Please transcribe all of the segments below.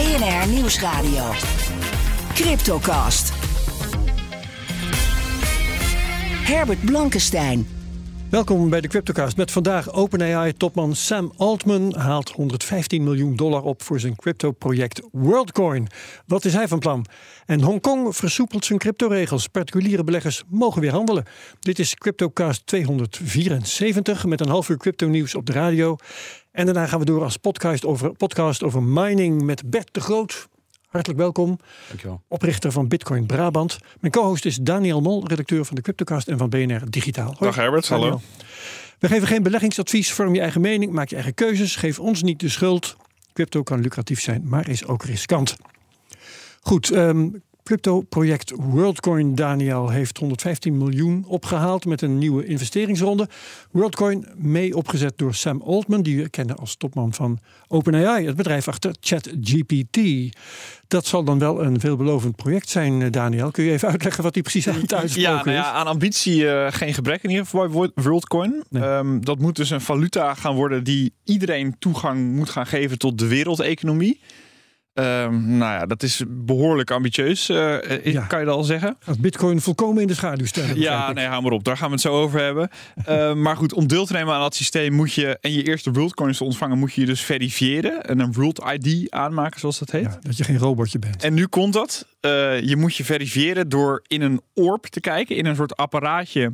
BNR Nieuwsradio. Cryptocast. Herbert Blankenstein. Welkom bij de Cryptocast met vandaag OpenAI-topman Sam Altman haalt 115 miljoen dollar op voor zijn crypto-project WorldCoin. Wat is hij van plan? En Hongkong versoepelt zijn cryptoregels. Particuliere beleggers mogen weer handelen. Dit is Cryptocast 274 met een half uur crypto-nieuws op de radio. En daarna gaan we door als podcast over, podcast over mining met Bert de Groot. Hartelijk welkom. Dankjewel. Oprichter van Bitcoin Brabant. Mijn co-host is Daniel Mol, redacteur van de Cryptocast en van BNR Digitaal. Hoi, Dag Herbert, Daniel. hallo. We geven geen beleggingsadvies. Vorm je eigen mening, maak je eigen keuzes. Geef ons niet de schuld. Crypto kan lucratief zijn, maar is ook riskant. Goed, ehm crypto-project WorldCoin Daniel heeft 115 miljoen opgehaald met een nieuwe investeringsronde. WorldCoin mee opgezet door Sam Altman, die we kennen als topman van OpenAI, het bedrijf achter ChatGPT. Dat zal dan wel een veelbelovend project zijn, eh, Daniel. Kun je even uitleggen wat hij precies aan het uitspoken Ja, nou ja, aan ambitie eh, geen gebrek in ieder geval bij WorldCoin. Nee. Ehm, dat moet dus een valuta gaan worden die iedereen toegang moet gaan geven tot de wereldeconomie. Ehm, nou ja, dat is behoorlijk ambitieus, eh, eh, Ja. kan je dat al zeggen. Gaat Bitcoin volkomen in de schaduw stellen. Ja, nee, hou maar op. Daar gaan we het zo over hebben. Eh, maar goed, om deel te nemen aan dat systeem moet je... en je eerste WorldCoins te ontvangen moet je je dus verifiëren. En een World ID aanmaken, zoals dat heet. Ja, dat je geen robotje bent. En nu komt dat. Eh, je moet je verifiëren door in een orb te kijken. In een soort apparaatje.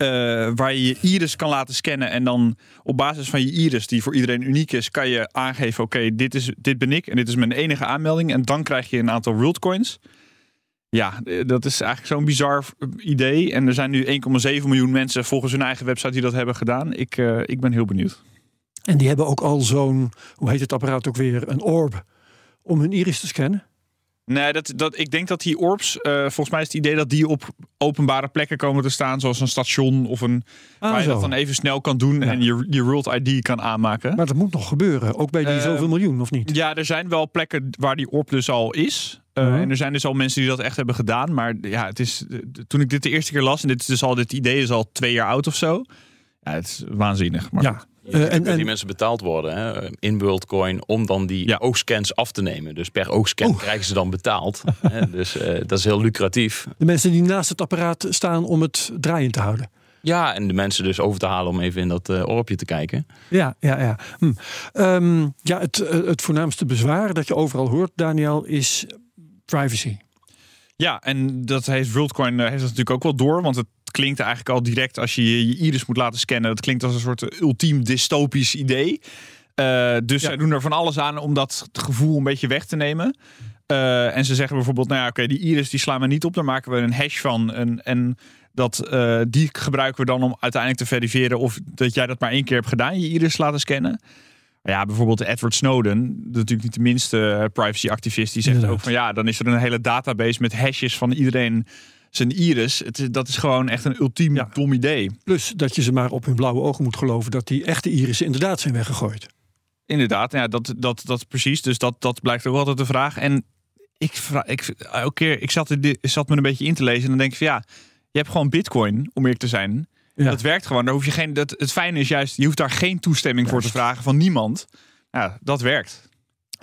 Eh, waar je je iris kan laten scannen. En dan op basis van je iris, die voor iedereen uniek is, kan je aangeven: oké, dit dit, dit ben ik en dit is mijn enige aanmelding. En dan krijg je een aantal WorldCoins. Ja, eh, dat is eigenlijk zo'n bizar eh, idee. En er zijn nu 1,7 miljoen mensen volgens hun eigen website die dat hebben gedaan. Ik, ik ben heel benieuwd. En die hebben ook al zo'n, hoe heet het apparaat ook weer, een orb om hun iris te scannen. Nee, dat, dat, ik denk dat die orbs, eh, volgens mij is het idee dat die op openbare plekken komen te staan, zoals een station of een. Ah, waar je dat dan even snel kan doen Ja. en je, je World ID kan aanmaken. Maar dat moet nog gebeuren, ook bij die Eh, zoveel miljoen, of niet? ja, er zijn wel plekken waar die orb dus al is. Eh, Mhm. En er zijn dus al mensen die dat echt hebben gedaan. Maar ja, het is, toen ik dit de eerste keer las, en dit, is dus al, dit idee is al twee jaar oud of zo. Ja, het is waanzinnig. Maar ja. Je Eh, en, die en, mensen betaald worden hè, in WorldCoin om dan die Ja. oogscans af te nemen. Dus per oogscan Oeh. krijgen ze dan betaald. hè, dus eh, dat is heel lucratief. de mensen die naast het apparaat staan om het draaiend te houden. Ja, en de mensen dus over te halen om even in dat eh orbje te kijken. Ja, ja, ja. Hm. Ehm, ja het, het voornaamste bezwaar dat je overal hoort, Daniel, is privacy. Ja, en dat heeft WorldCoin heeft dat natuurlijk ook wel door. Want het klinkt eigenlijk al direct als je je iris moet laten scannen. Dat klinkt als een soort ultiem dystopisch idee. Eh, dus Ja. zij doen er van alles aan om dat gevoel een beetje weg te nemen. Eh, en ze zeggen bijvoorbeeld, nou ja, oké, die iris die slaan we niet op. Daar maken we een hash van. En, en dat, eh, die gebruiken we dan om uiteindelijk te verifiëren of dat jij dat maar één keer hebt gedaan, je iris laten scannen. Ja, bijvoorbeeld Edward Snowden, natuurlijk niet de minste privacy-activist, die zegt Inderdaad. ook van ja, dan is er een hele database met hashes van iedereen zijn iris. Het, is- dat is gewoon echt een ultiem Ja. dom idee. Plus dat je ze maar op hun blauwe ogen moet geloven dat die echte irissen inderdaad zijn weggegooid. Inderdaad, ja, dat, dat, dat precies. Dus dat, dat blijkt ook altijd de vraag. En ik, vraag, ik, elke keer, ik zat, er, zat me een beetje in te lezen en dan denk ik van ja, je hebt gewoon bitcoin, om eerlijk te zijn. Ja. Dat werkt gewoon. Daar hoef je geen, dat, het fijne is juist, je hoeft daar geen toestemming voor te vragen van niemand. Ja, dat werkt.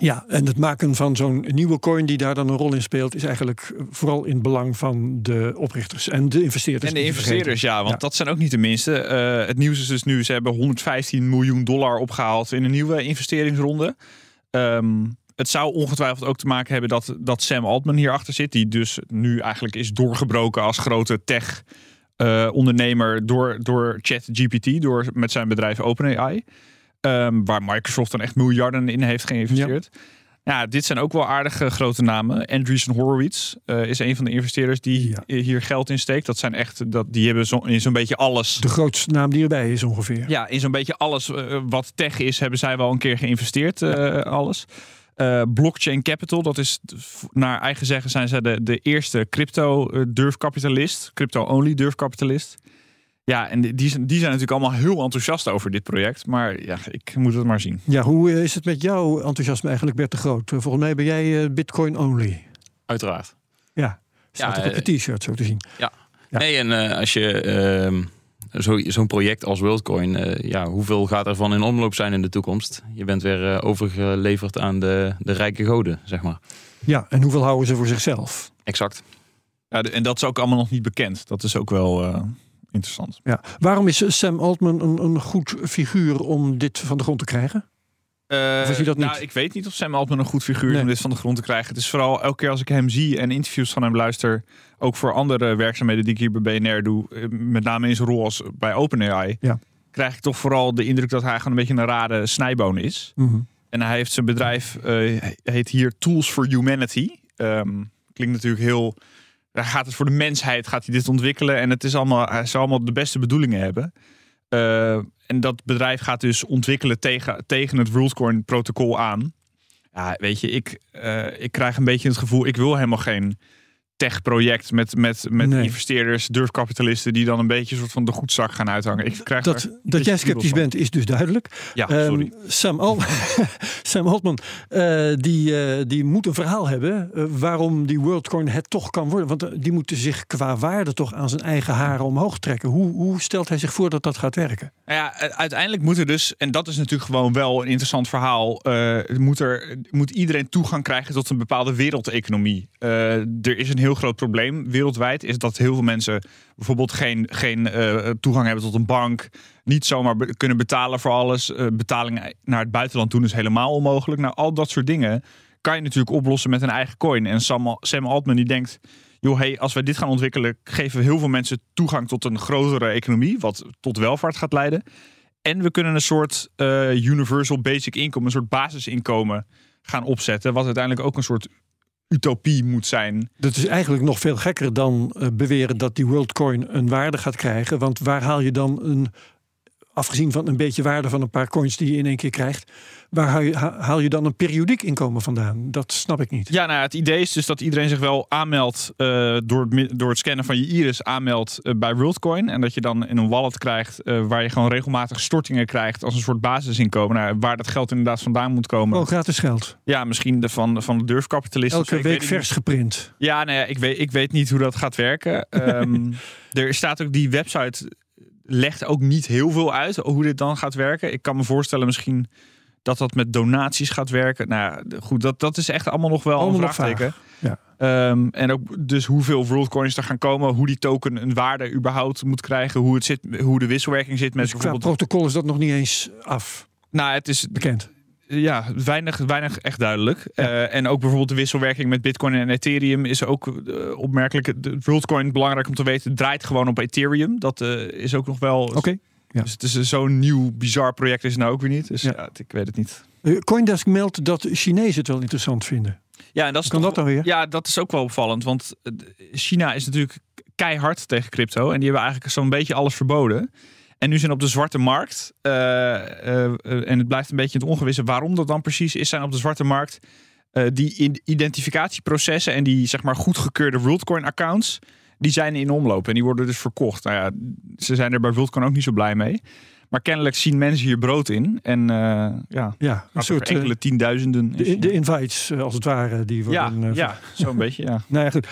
Ja, en het maken van zo'n nieuwe coin die daar dan een rol in speelt, is eigenlijk eh, vooral in het belang van de oprichters en de investeerders. En de investeerders, ja, want Ja. dat zijn ook niet de minste. Eh, het nieuws is dus nu, ze hebben 115 miljoen dollar opgehaald in een nieuwe investeringsronde. Ehm, het zou ongetwijfeld ook te maken hebben dat, dat Sam Altman hierachter zit, die dus nu eigenlijk is doorgebroken als grote tech eh, ondernemer door, door ChatGPT, door met zijn bedrijf OpenAI. Ehm, waar Microsoft dan echt miljarden in heeft geïnvesteerd. Ja, dit zijn ook wel aardige grote namen. Andreessen Horowitz eh, is een van de investeerders die Ja. hier geld in steekt. Dat zijn echt, dat, die hebben zo, in zo'n beetje alles. De grootste naam die erbij is ongeveer. Ja, in zo'n beetje alles eh, wat tech is, hebben zij wel een keer geïnvesteerd. eh, Alles. Blockchain Capital, dat is naar eigen zeggen zijn zij de, de eerste crypto durfkapitalist. Crypto-only durfkapitalist. Ja, en die, die zijn die zijn natuurlijk allemaal heel enthousiast over dit project. Maar ja, ik moet het maar zien. Ja, hoe eh, is het met jouw enthousiasme eigenlijk, Bert de Groot? Eh, Volgens mij ben jij eh, Bitcoin only. Uiteraard. Ja, staat Ja, ook op je t-shirt zo te zien. Ja. Nee, en eh, als je ehm, zo- zo'n project als WorldCoin, eh, ja, hoeveel gaat er van in omloop zijn in de toekomst? Je bent weer overgeleverd aan de, de rijke goden, zeg maar. Ja, en hoeveel houden ze voor zichzelf? Exact. Ja, en dat is ook allemaal nog niet bekend. Dat is ook wel eh, interessant. Ja. Waarom is Sam Altman een, een goed figuur om dit van de grond te krijgen? Of is hij dat nou, niet? ik weet niet of Sam Altman een goed figuur is Nee. om dit van de grond te krijgen. Het is vooral elke keer als ik hem zie en interviews van hem luister, ook voor andere werkzaamheden die ik hier bij BNR doe, eh, met name in zijn rol als bij OpenAI, Ja. krijg ik toch vooral de indruk dat hij gewoon een beetje een rare snijboon is. Mhm. En hij heeft zijn bedrijf, eh, heet hier Tools for Humanity. Ehm, klinkt natuurlijk heel. Gaat het voor de mensheid, gaat hij dit ontwikkelen. En het is allemaal, hij zal allemaal de beste bedoelingen hebben. Eh, en dat bedrijf gaat dus ontwikkelen tegen, tegen het WorldCoin protocol aan. Ja, weet je, ik, eh, ik krijg een beetje het gevoel, ik wil helemaal geen tech-project met, met, met Nee. investeerders, durfkapitalisten, die dan een beetje een soort van de goedzak gaan uithangen. Ik krijg Dat, dat jij sceptisch bent is dus duidelijk. Ja, Ehm, sorry. Sam, Al Sam Altman, eh, die, eh, die moet een verhaal hebben eh, waarom die WorldCoin het toch kan worden. Want die moeten zich qua waarde toch aan zijn eigen haren omhoog trekken. Hoe, hoe stelt hij zich voor dat dat gaat werken? Nou ja, uiteindelijk moet er dus, en dat is natuurlijk gewoon wel een interessant verhaal, moet, er, moet iedereen toegang krijgen tot een bepaalde wereldeconomie. Er is een heel groot probleem wereldwijd, is dat heel veel mensen bijvoorbeeld geen, geen eh, toegang hebben tot een bank, niet zomaar kunnen betalen voor alles. Eh, betalingen naar het buitenland doen is helemaal onmogelijk. Nou, al dat soort dingen kan je natuurlijk oplossen met een eigen coin. En Sam, Sam Altman die denkt, joh, hey, als wij dit gaan ontwikkelen, geven we heel veel mensen toegang tot een grotere economie, wat tot welvaart gaat leiden. En we kunnen een soort eh, universal basic income, een soort basisinkomen gaan opzetten, wat uiteindelijk ook een soort utopie moet zijn. Dat is eigenlijk nog veel gekker dan eh, beweren dat die WorldCoin een waarde gaat krijgen. Want waar haal je dan een, afgezien van een beetje waarde van een paar coins die je in één keer krijgt, waar haal je, dan een periodiek inkomen vandaan? Dat snap ik niet. Ja, nou, het idee is dus dat iedereen zich wel aanmeldt eh, door, het, door het scannen van je iris aanmeldt eh, bij WorldCoin. En dat je dan in een wallet krijgt eh, waar je gewoon regelmatig stortingen krijgt als een soort basisinkomen. Nou, waar dat geld inderdaad vandaan moet komen. Oh, gratis geld. Ja, misschien de van, van de durfkapitalisten. Elke week weet het niet. vers geprint. Ja, nou ja, ik weet, ik weet niet hoe dat gaat werken. Ehm, er staat ook die website legt ook niet heel veel uit hoe dit dan gaat werken. Ik kan me voorstellen misschien dat dat met donaties gaat werken. Nou goed, dat, dat is echt allemaal nog wel Allemaal een vraagteken. Ja. Ehm, en ook dus hoeveel WorldCoins er gaan komen, hoe die token een waarde überhaupt moet krijgen, hoe het zit, hoe de wisselwerking zit met Dus bijvoorbeeld. protocol is dat nog niet eens af Nou, het is bekend. Ja, weinig, weinig echt duidelijk. Eh, en ook bijvoorbeeld de wisselwerking met Bitcoin en Ethereum is ook eh, opmerkelijk. De WorldCoin, belangrijk om te weten, draait gewoon op Ethereum. Dat eh, is ook nog wel. Oké. ja. Dus het is zo'n nieuw, bizar project is het nou ook weer niet. Dus Ja. ja, ik weet het niet. Coindesk meldt dat Chinezen het wel interessant vinden. Ja, en dat is Kan toch- dat dan weer? Ja, dat is ook wel opvallend. Want China is natuurlijk keihard tegen crypto. En die hebben eigenlijk zo'n beetje alles verboden. En nu zijn op de zwarte markt. eh, eh, en het blijft een beetje het ongewisse waarom dat dan precies is. Zijn op de zwarte markt eh, die identificatieprocessen en die zeg maar goedgekeurde WorldCoin accounts. Die zijn in omloop en die worden dus verkocht. Nou ja, ze zijn er bij WorldCoin ook niet zo blij mee. Maar kennelijk zien mensen hier brood in. En eh ja, Ja, een soort eh, enkele tienduizenden. in de, de invites, eh, als het ware, die ja, worden... eh, ja zo'n beetje, ja. Nou ja, goed.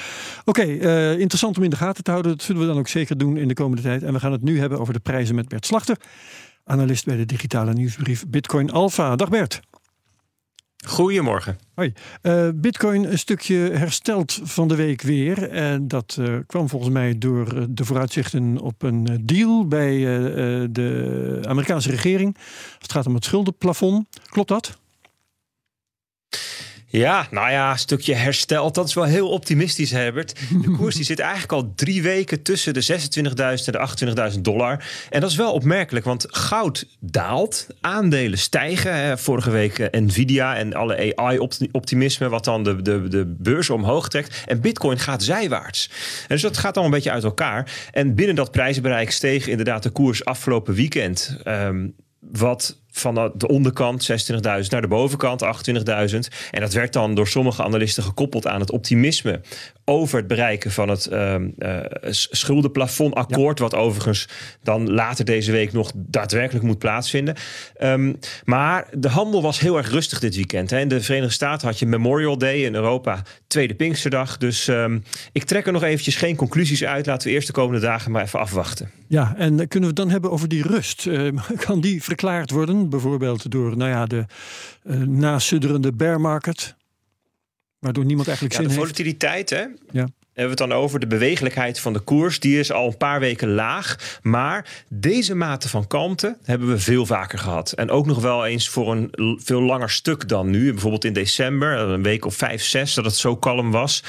Oké, eh, interessant om in de gaten te houden. Dat zullen we dan ook zeker doen in de komende tijd. En we gaan het nu hebben over de prijzen met Bert Slachter. Analist bij de digitale nieuwsbrief Bitcoin Alpha. Dag Bert. Goedemorgen. Hoi. Eh, Bitcoin een stukje hersteld van de week weer. En dat eh, kwam volgens mij door eh, de vooruitzichten op een deal bij de Amerikaanse regering. Het gaat om het schuldenplafond. Klopt dat? Ja, nou ja, een stukje hersteld. Dat is wel heel optimistisch, Herbert. De koers die zit eigenlijk al drie weken tussen de 26.000 en de 28.000 dollar. En dat is wel opmerkelijk, want goud daalt, aandelen stijgen. Vorige week eh, Nvidia en alle AI-optimisme, wat dan de, de, de beurs omhoog trekt. En Bitcoin gaat zijwaarts. Dus dat gaat allemaal een beetje uit elkaar. En binnen dat prijzenbereik steeg inderdaad de koers afgelopen weekend. Um, wat van de onderkant 26.000 naar de bovenkant 28.000. En dat werd dan door sommige analisten gekoppeld aan het optimisme over het bereiken van het uh, uh, schuldenplafondakkoord, wat overigens dan later deze week nog daadwerkelijk moet plaatsvinden. Um, maar de handel was heel erg rustig dit weekend. Hè. In de Verenigde Staten had je Memorial Day, in Europa Tweede Pinksterdag. Dus um, ik trek er nog eventjes geen conclusies uit. Laten we eerst de komende dagen maar even afwachten. Ja, en kunnen we het dan hebben over die rust? Uh, kan die verklaard worden? Bijvoorbeeld door nou ja, de uh, nasudderende bear market. Waardoor niemand eigenlijk ja, zin de volatiliteit, heeft. hè? Ja hebben we het dan over de bewegelijkheid van de koers. Die is al een paar weken laag. Maar deze mate van kalmte hebben we veel vaker gehad. En ook nog wel eens voor een veel langer stuk dan nu. Bijvoorbeeld in december, een week of vijf, zes, dat het zo kalm was.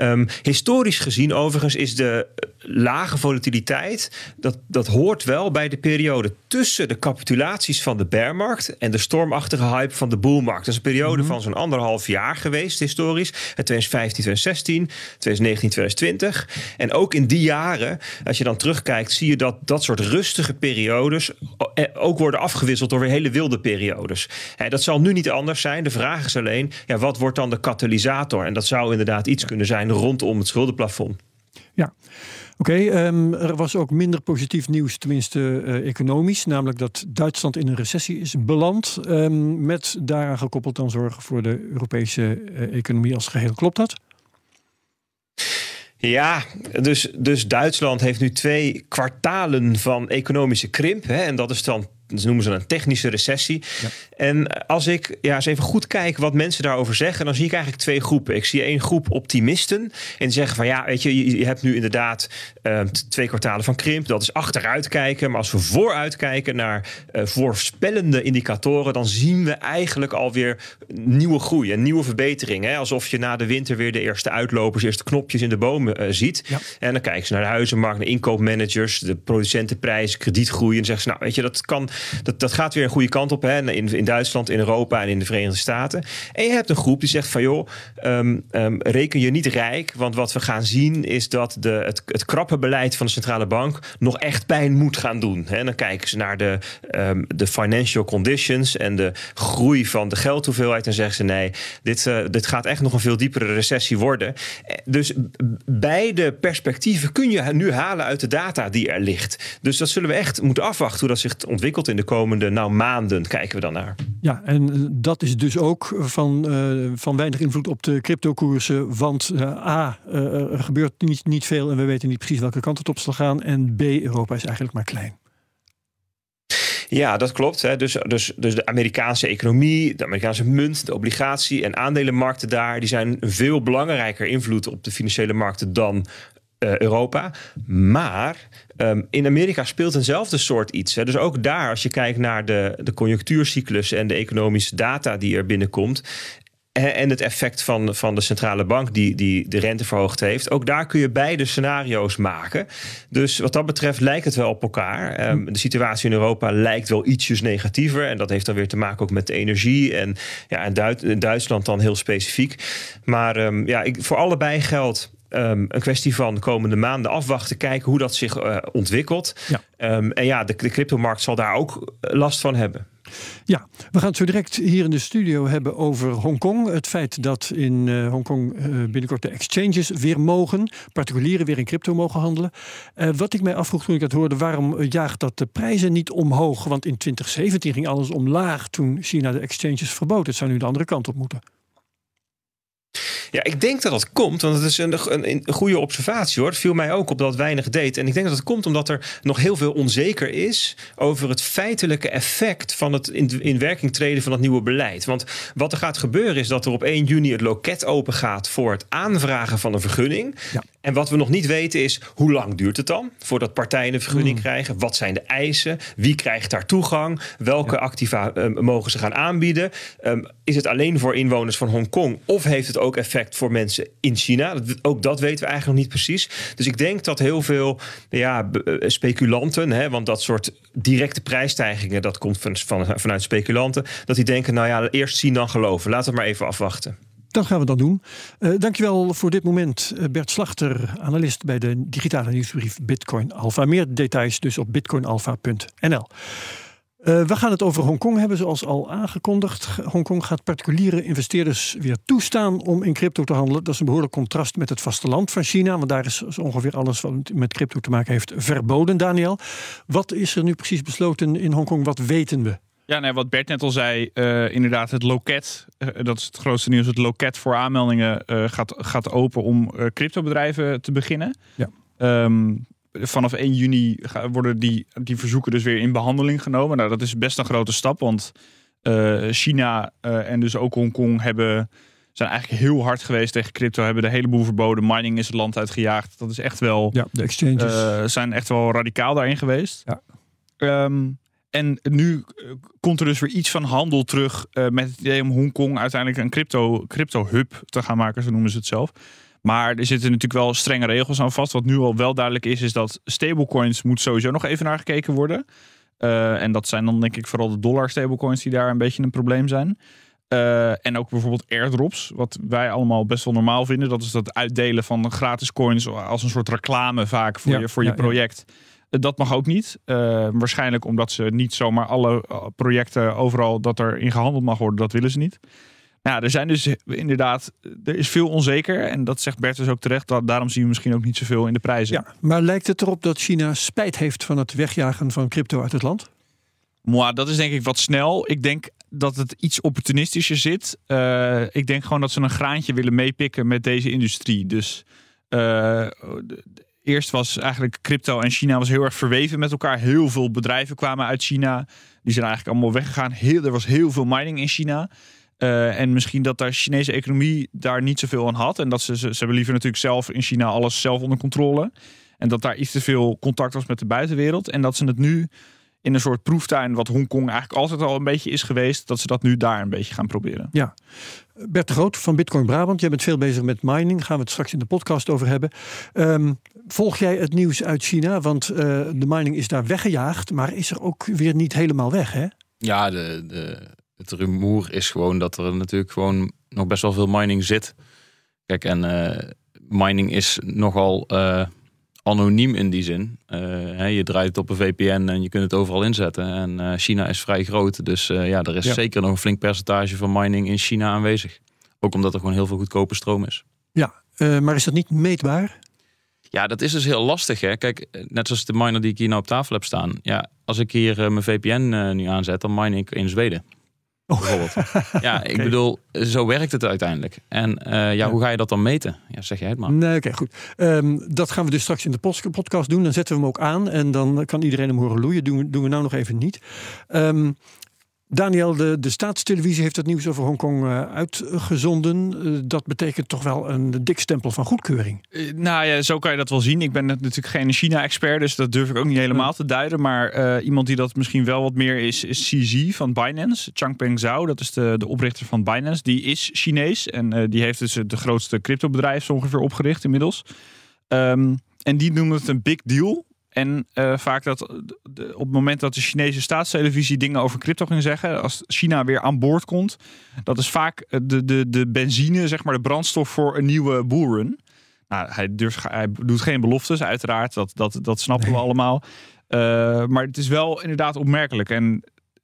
Um, historisch gezien overigens is de lage volatiliteit... Dat, dat hoort wel bij de periode tussen de capitulaties van de bearmarkt... en de stormachtige hype van de bullmarkt. Dat is een periode mm -hmm. van zo'n anderhalf jaar geweest historisch. 2015, 2016, 2019... 2020. En ook in die jaren, als je dan terugkijkt, zie je dat dat soort rustige periodes ook worden afgewisseld door weer hele wilde periodes. dat zal nu niet anders zijn. De vraag is alleen, ja, wat wordt dan de katalysator? En dat zou inderdaad iets kunnen zijn rondom het schuldenplafond. Ja. Oké, um, er was ook minder positief nieuws, tenminste uh, economisch. Namelijk dat Duitsland in een recessie is beland. Um, met daaraan gekoppeld dan zorgen voor de Europese uh, economie als geheel. Klopt dat? Ja, dus, dus Duitsland heeft nu twee kwartalen van economische krimp. Hè, en dat is dan dat noemen ze een technische recessie. Ja. En als ik ja, eens even goed kijk wat mensen daarover zeggen, dan zie ik eigenlijk twee groepen. Ik zie één groep optimisten en die zeggen van ja, weet je, je hebt nu inderdaad uh, twee kwartalen van krimp. Dat is achteruit kijken. Maar als we vooruit kijken naar uh, voorspellende indicatoren, dan zien we eigenlijk alweer nieuwe groei en nieuwe verbeteringen. Hè? Alsof je na de winter weer de eerste uitlopers, eerste knopjes in de bomen uh, ziet. Ja. En dan kijken ze naar de huizenmarkt, naar inkoopmanagers, de producentenprijzen, kredietgroei. En zeggen ze, nou weet je, dat kan dat, dat gaat weer een goede kant op. Hè? In, in Duitsland, in Europa en in de Verenigde Staten. En je hebt een groep die zegt van joh, um, um, reken je niet rijk. Want wat we gaan zien is dat de, het, het krappe beleid van de centrale bank nog echt pijn moet gaan doen. En dan kijken ze naar de, um, de financial conditions en de groei van de geldhoeveelheid. En zeggen ze nee, dit, uh, dit gaat echt nog een veel diepere recessie worden. Dus beide perspectieven kun je nu halen uit de data die er ligt. Dus dat zullen we echt moeten afwachten hoe dat zich ontwikkelt in de komende nou, maanden kijken we dan naar. Ja, en dat is dus ook van, uh, van weinig invloed op de cryptokoersen. Want uh, A, er gebeurt niet, niet veel en we weten niet precies welke kant het op zal gaan. En B, Europa is eigenlijk maar klein. Ja, dat klopt. Hè. Dus, dus, dus de Amerikaanse economie, de Amerikaanse munt, de obligatie en aandelenmarkten daar, die zijn een veel belangrijker invloed op de financiële markten dan Europa. Maar um, in Amerika speelt eenzelfde soort iets. Hè. Dus ook daar, als je kijkt naar de, de conjunctuurcyclus en de economische data die er binnenkomt. En het effect van, van de centrale bank die, die de rente verhoogd heeft. Ook daar kun je beide scenario's maken. Dus wat dat betreft lijkt het wel op elkaar. Um, de situatie in Europa lijkt wel ietsjes negatiever. En dat heeft dan weer te maken ook met de energie. En ja, in Duitsland dan heel specifiek. Maar um, ja, ik, voor allebei geldt um, een kwestie van de komende maanden afwachten, kijken hoe dat zich uh, ontwikkelt. Ja. Um, en ja, de, de cryptomarkt zal daar ook eh, last van hebben. Ja, we gaan het zo direct hier in de studio hebben over Hongkong. Het feit dat in uh, Hongkong uh, binnenkort de exchanges weer mogen, particulieren weer in crypto mogen handelen. Uh, wat ik mij afvroeg toen ik het hoorde, waarom jaagt dat de prijzen niet omhoog? Want in 2017 ging alles omlaag toen China de exchanges verbood. Het zou nu de andere kant op moeten. Ja, ik denk dat dat komt, want het is een, een, een goede observatie hoor. Het viel mij ook op dat weinig deed. En ik denk dat het komt omdat er nog heel veel onzeker is over het feitelijke effect van het in, in werking treden van het nieuwe beleid. Want wat er gaat gebeuren is dat er op 1 juni het loket open gaat voor het aanvragen van een vergunning. Ja. En wat we nog niet weten is hoe lang duurt het dan voordat partijen een vergunning krijgen? Wat zijn de eisen? Wie krijgt daar toegang? Welke activa eh, mogen ze gaan aanbieden? Ehm, is het alleen voor inwoners van Hongkong of heeft het ook effect voor mensen in China? Dat, ook dat weten we eigenlijk nog niet precies. Dus ik denk dat heel veel ja, eh, speculanten, hè, want dat soort directe prijsstijgingen, dat komt van, van, vanuit speculanten, dat die denken, nou ja, eerst zien dan geloven. Laten we maar even afwachten. Dat gaan we dan doen. Eh dankjewel voor dit moment, eh, Bert Slachter, analist bij de digitale nieuwsbrief Bitcoin Alpha. Meer details dus op bitcoinalpha.nl. Eh, we gaan het over Hongkong hebben, zoals al aangekondigd. Hongkong gaat particuliere investeerders weer toestaan om in crypto te handelen. Dat is een behoorlijk contrast met het vasteland van China, want daar is ongeveer alles wat met crypto te maken heeft verboden. Daniel, wat is er nu precies besloten in Hongkong? Wat weten we? Ja, nee, wat Bert net al zei, eh, inderdaad, het loket, eh, dat is het grootste nieuws. Het loket voor aanmeldingen gaat, gaat open om cryptobedrijven te beginnen. Ja. Ehm, vanaf 1 juni worden die, die verzoeken dus weer in behandeling genomen. Nou, dat is best een grote stap, want eh, China eh, en dus ook Hongkong hebben, zijn eigenlijk heel hard geweest tegen crypto. Hebben de hele boel verboden. Mining is het land uitgejaagd. Dat is echt wel Ja, de exchanges. eh, zijn echt wel radicaal daarin geweest. Ja. Ehm, en nu komt er dus weer iets van handel terug met het idee om Hongkong uiteindelijk een crypto, crypto hub te gaan maken, zo noemen ze het zelf. Maar er zitten natuurlijk wel strenge regels aan vast. Wat nu al wel duidelijk is, is dat stablecoins moet sowieso nog even naar gekeken worden. Eh, en dat zijn dan denk ik vooral de dollar stablecoins die daar een beetje een probleem zijn. Eh, en ook bijvoorbeeld airdrops, wat wij allemaal best wel normaal vinden. Dat is dat uitdelen van gratis coins als een soort reclame vaak voor Ja, je, voor ja, je ja. project. Eh, Dat mag ook niet. Waarschijnlijk omdat ze niet zomaar alle projecten overal dat er in gehandeld mag worden, dat willen ze niet. Nou, ja, er zijn dus inderdaad, er is veel onzeker. En dat zegt Bert dus ook terecht. da- Daarom zien we misschien ook niet zoveel in de prijzen. Ja, maar lijkt het erop dat China spijt heeft van het wegjagen van crypto uit het land? Moi, dat is denk ik wat snel. Ik denk dat het iets opportunistischer zit. Eh, ik denk gewoon dat ze een graantje willen meepikken met deze industrie. Dus eh, eerst was eigenlijk crypto en China was heel erg verweven met elkaar. Heel veel bedrijven kwamen uit China. Die zijn eigenlijk allemaal weggegaan. Heel, er was heel veel mining in China. Eh, en misschien dat de Chinese economie daar niet zoveel aan had. En dat ze, ze, ze hebben liever natuurlijk zelf in China alles zelf onder controle. En dat daar iets te veel contact was met de buitenwereld. En dat ze het nu in een soort proeftuin, wat Hongkong eigenlijk altijd al een beetje is geweest, dat ze dat nu daar een beetje gaan proberen. Ja. Bert de Groot van Bitcoin Brabant, jij bent veel bezig met mining. Gaan we het straks in de podcast over hebben. Ehm, volg jij het nieuws uit China? Want eh, de mining is daar weggejaagd, maar is er ook weer niet helemaal weg, hè? Ja, de, de, het rumoer is gewoon dat er natuurlijk gewoon nog best wel veel mining zit. Kijk, en eh, mining is nogal eh, anoniem in die zin. Eh, hè, je draait het op een VPN en je kunt het overal inzetten. En China is vrij groot, dus ja, er is Ja. zeker nog een flink percentage van mining in China aanwezig. Ook omdat er gewoon heel veel goedkope stroom is. Ja, maar is dat niet meetbaar? Ja, dat is dus heel lastig. Hè? Kijk, net zoals de miner die ik hier nou op tafel heb staan. Ja, als ik hier mijn VPN nu aanzet, dan mine ik in Zweden. Bijvoorbeeld. Ja, ik bedoel, zo werkt het uiteindelijk. En eh, ja, Ja. hoe ga je dat dan meten? Ja, zeg jij het maar. Nee, oké, goed. Ehm, dat gaan we dus straks in de podcast doen. Dan zetten we hem ook aan en dan kan iedereen hem horen loeien. Doen we, doen we nou nog even niet. Ehm, Daniel, de, de staatstelevisie heeft het nieuws over Hongkong eh, uitgezonden. Eh, dat betekent toch wel een dik stempel van goedkeuring. Eh, nou ja, zo kan je dat wel zien. Ik ben natuurlijk geen China-expert, dus dat durf ik ook niet helemaal te duiden. Maar iemand die dat misschien wel wat meer is, is CZ van Binance. Changpeng Zhao, dat is de, de oprichter van Binance. Die is Chinees en die heeft dus de grootste cryptobedrijf ongeveer opgericht inmiddels. Ehm, en die noemen het een big deal. En eh, vaak dat de- de- op het moment dat de Chinese staatstelevisie dingen over crypto ging zeggen, als China weer aan boord komt, dat is vaak eh, de, de, de benzine, zeg maar de brandstof voor een nieuwe bullrun. Nou, hij, durft, hij doet geen beloftes, uiteraard, dat, dat, dat snappen we allemaal. Eh, maar het is wel inderdaad opmerkelijk. En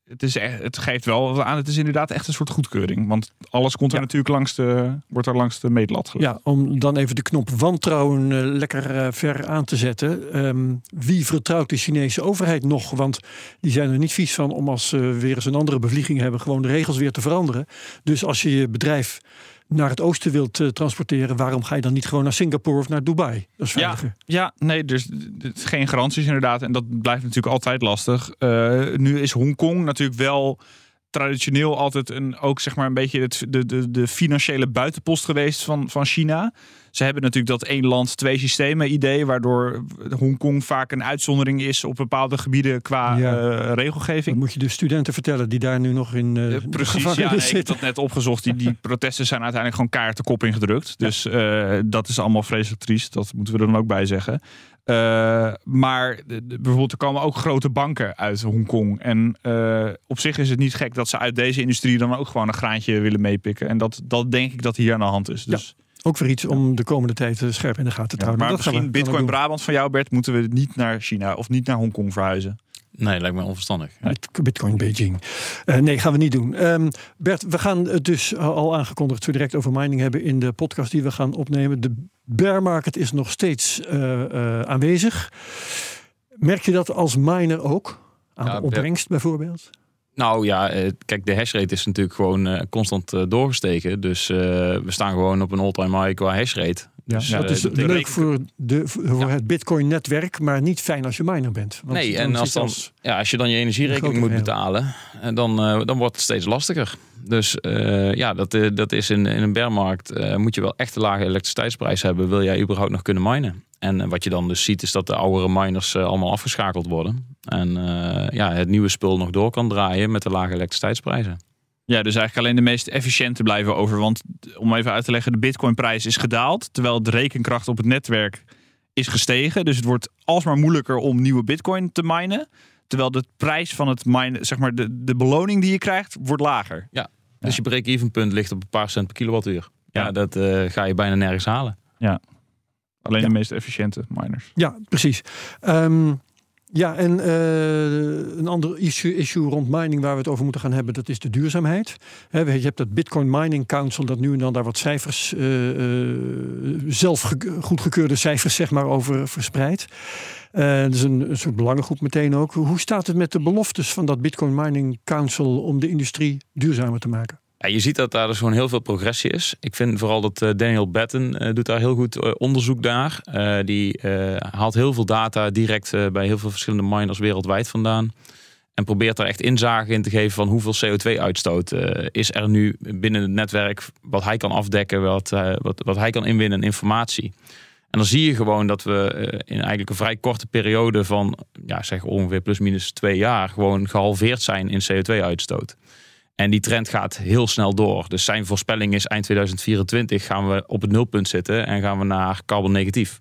het, is echt, het geeft wel aan. Het is inderdaad echt een soort goedkeuring. Want alles komt er Ja. natuurlijk langs de, wordt er langs de meetlat gelegd. Ja, om dan even de knop wantrouwen eh, lekker eh, ver aan te zetten. Ehm, wie vertrouwt de Chinese overheid nog? Want die zijn er niet vies van om als ze weer eens een andere bevlieging hebben, gewoon de regels weer te veranderen. Dus als je je bedrijf naar het oosten wilt eh, transporteren, waarom ga je dan niet gewoon naar Singapore of naar Dubai? Dat is Ja, veiliger. ja, nee, dus geen garanties inderdaad. En dat blijft natuurlijk altijd lastig. Eh, nu is Hongkong natuurlijk wel traditioneel altijd een, ook zeg maar een beetje het, de, de, de financiële buitenpost geweest van, van China. Ze hebben natuurlijk dat één land, twee systemen idee, waardoor Hongkong vaak een uitzondering is op bepaalde gebieden qua Ja. eh, Dat regelgeving. moet je de studenten vertellen die daar nu nog in Eh, precies, ja, nee, ik heb dat net opgezocht. Die, die protesten zijn uiteindelijk gewoon kaart de kop ingedrukt. Dus dat is allemaal vreselijk triest. Dat moeten we er dan ook bij zeggen. Eh, maar de- de- bijvoorbeeld er komen ook grote banken uit Hongkong. En eh, op zich is het niet gek dat ze uit deze industrie dan ook gewoon een graantje willen meepikken. En dat, dat denk ik dat hier aan de hand is. Dus, Ook weer iets om de komende tijd eh, scherp in de gaten te ja, houden. maar dat misschien Bitcoin. Brabant van jou, Bert, moeten we niet naar China of niet naar Hongkong verhuizen. Nee, lijkt me onverstandig. Bit- Bitcoin Beijing. Eh, nee, gaan we niet doen. Ehm, Bert, we gaan het dus al aangekondigd zo direct over mining hebben in de podcast die we gaan opnemen. De bear market is nog steeds eh, eh, aanwezig. Merk je dat als miner ook? Aan Ja, de opbrengst bijvoorbeeld? Nou ja, eh, kijk, de hashrate is natuurlijk gewoon eh, constant eh, doorgestegen. Dus we staan gewoon op een all-time high qua hashrate. Dus, Ja, dat is dat leuk voor, de, voor het Bitcoin-netwerk, maar niet fijn als je miner bent. Want Nee, en als, dan, ja, als je dan je energierekening moet betalen, dan, dan wordt het steeds lastiger. Dus ja, dat, dat is in, in een bearmarkt moet je wel echt een lage elektriciteitsprijs hebben, wil jij überhaupt nog kunnen minen. En eh, wat je dan dus ziet is dat de oudere miners eh, allemaal afgeschakeld worden. En eh, ja, het nieuwe spul nog door kan draaien met de lage elektriciteitsprijzen. Ja, dus eigenlijk alleen de meest efficiënte blijven over. Want om even uit te leggen, de bitcoinprijs is gedaald. Terwijl de rekenkracht op het netwerk is gestegen. Dus het wordt alsmaar moeilijker om nieuwe bitcoin te minen. Terwijl de prijs van het minen, zeg maar de, de beloning die je krijgt, wordt lager. Dus je break-even punt ligt op een paar cent per kilowattuur. Ja, Ja. dat ga je bijna nergens halen. Alleen Ja. de meest efficiënte miners. Ja, precies. Ehm, ja, en eh, een ander issue, issue rond mining waar we het over moeten gaan hebben, dat is de duurzaamheid. Je hebt dat Bitcoin Mining Council dat nu en dan daar wat cijfers, eh, eh, zelf goedgekeurde cijfers zeg maar over verspreidt. Dat is een, een soort belangengroep meteen ook. Hoe staat het met de beloftes van dat Bitcoin Mining Council om de industrie duurzamer te maken? Ja, je ziet dat daar dus gewoon heel veel progressie is. Ik vind vooral dat eh, Daniel Batten eh, doet daar heel goed eh, onderzoek naar. Die haalt heel veel data direct bij heel veel verschillende miners wereldwijd vandaan. En probeert daar echt inzage in te geven van hoeveel CO2-uitstoot eh, is er nu binnen het netwerk. Wat hij kan afdekken, wat, wat, wat hij kan inwinnen in informatie. En dan zie je gewoon dat we in eigenlijk een vrij korte periode van, ja, zeg ongeveer plus minus twee jaar, gewoon gehalveerd zijn in CO2-uitstoot. En die trend gaat heel snel door. Dus zijn voorspelling is eind 2024 gaan we op het nulpunt zitten en gaan we naar carbon negatief.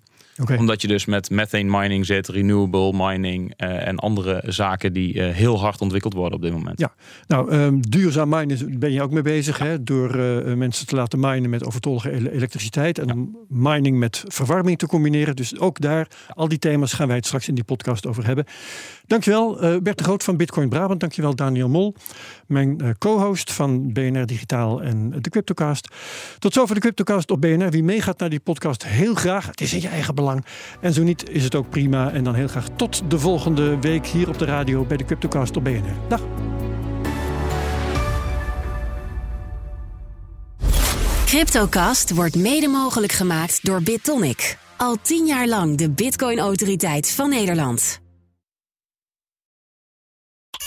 Omdat je dus met methane mining zit, renewable mining eh, en andere zaken die eh, heel hard ontwikkeld worden op dit moment. Ja. Nou, ehm, duurzaam minen ben je ook mee bezig. Hè? Door eh, mensen te laten minen met overtollige ele- elektriciteit. En mining met verwarming te combineren. Dus ook daar, al die thema's gaan wij het straks in die podcast over hebben. Dankjewel eh Bert de Groot van Bitcoin Brabant. Dankjewel Daniel Mol, mijn eh, co-host van BNR Digitaal en de Cryptocast. Tot zover de Cryptocast op BNR. Wie meegaat naar die podcast, heel graag. Het is in je eigen belang. En zo niet, is het ook prima. En dan heel graag tot de volgende week hier op de radio bij de Cryptocast op BNR. Dag. Cryptocast wordt mede mogelijk gemaakt door BitTonic. Al tien jaar lang de Bitcoin-autoriteit van Nederland.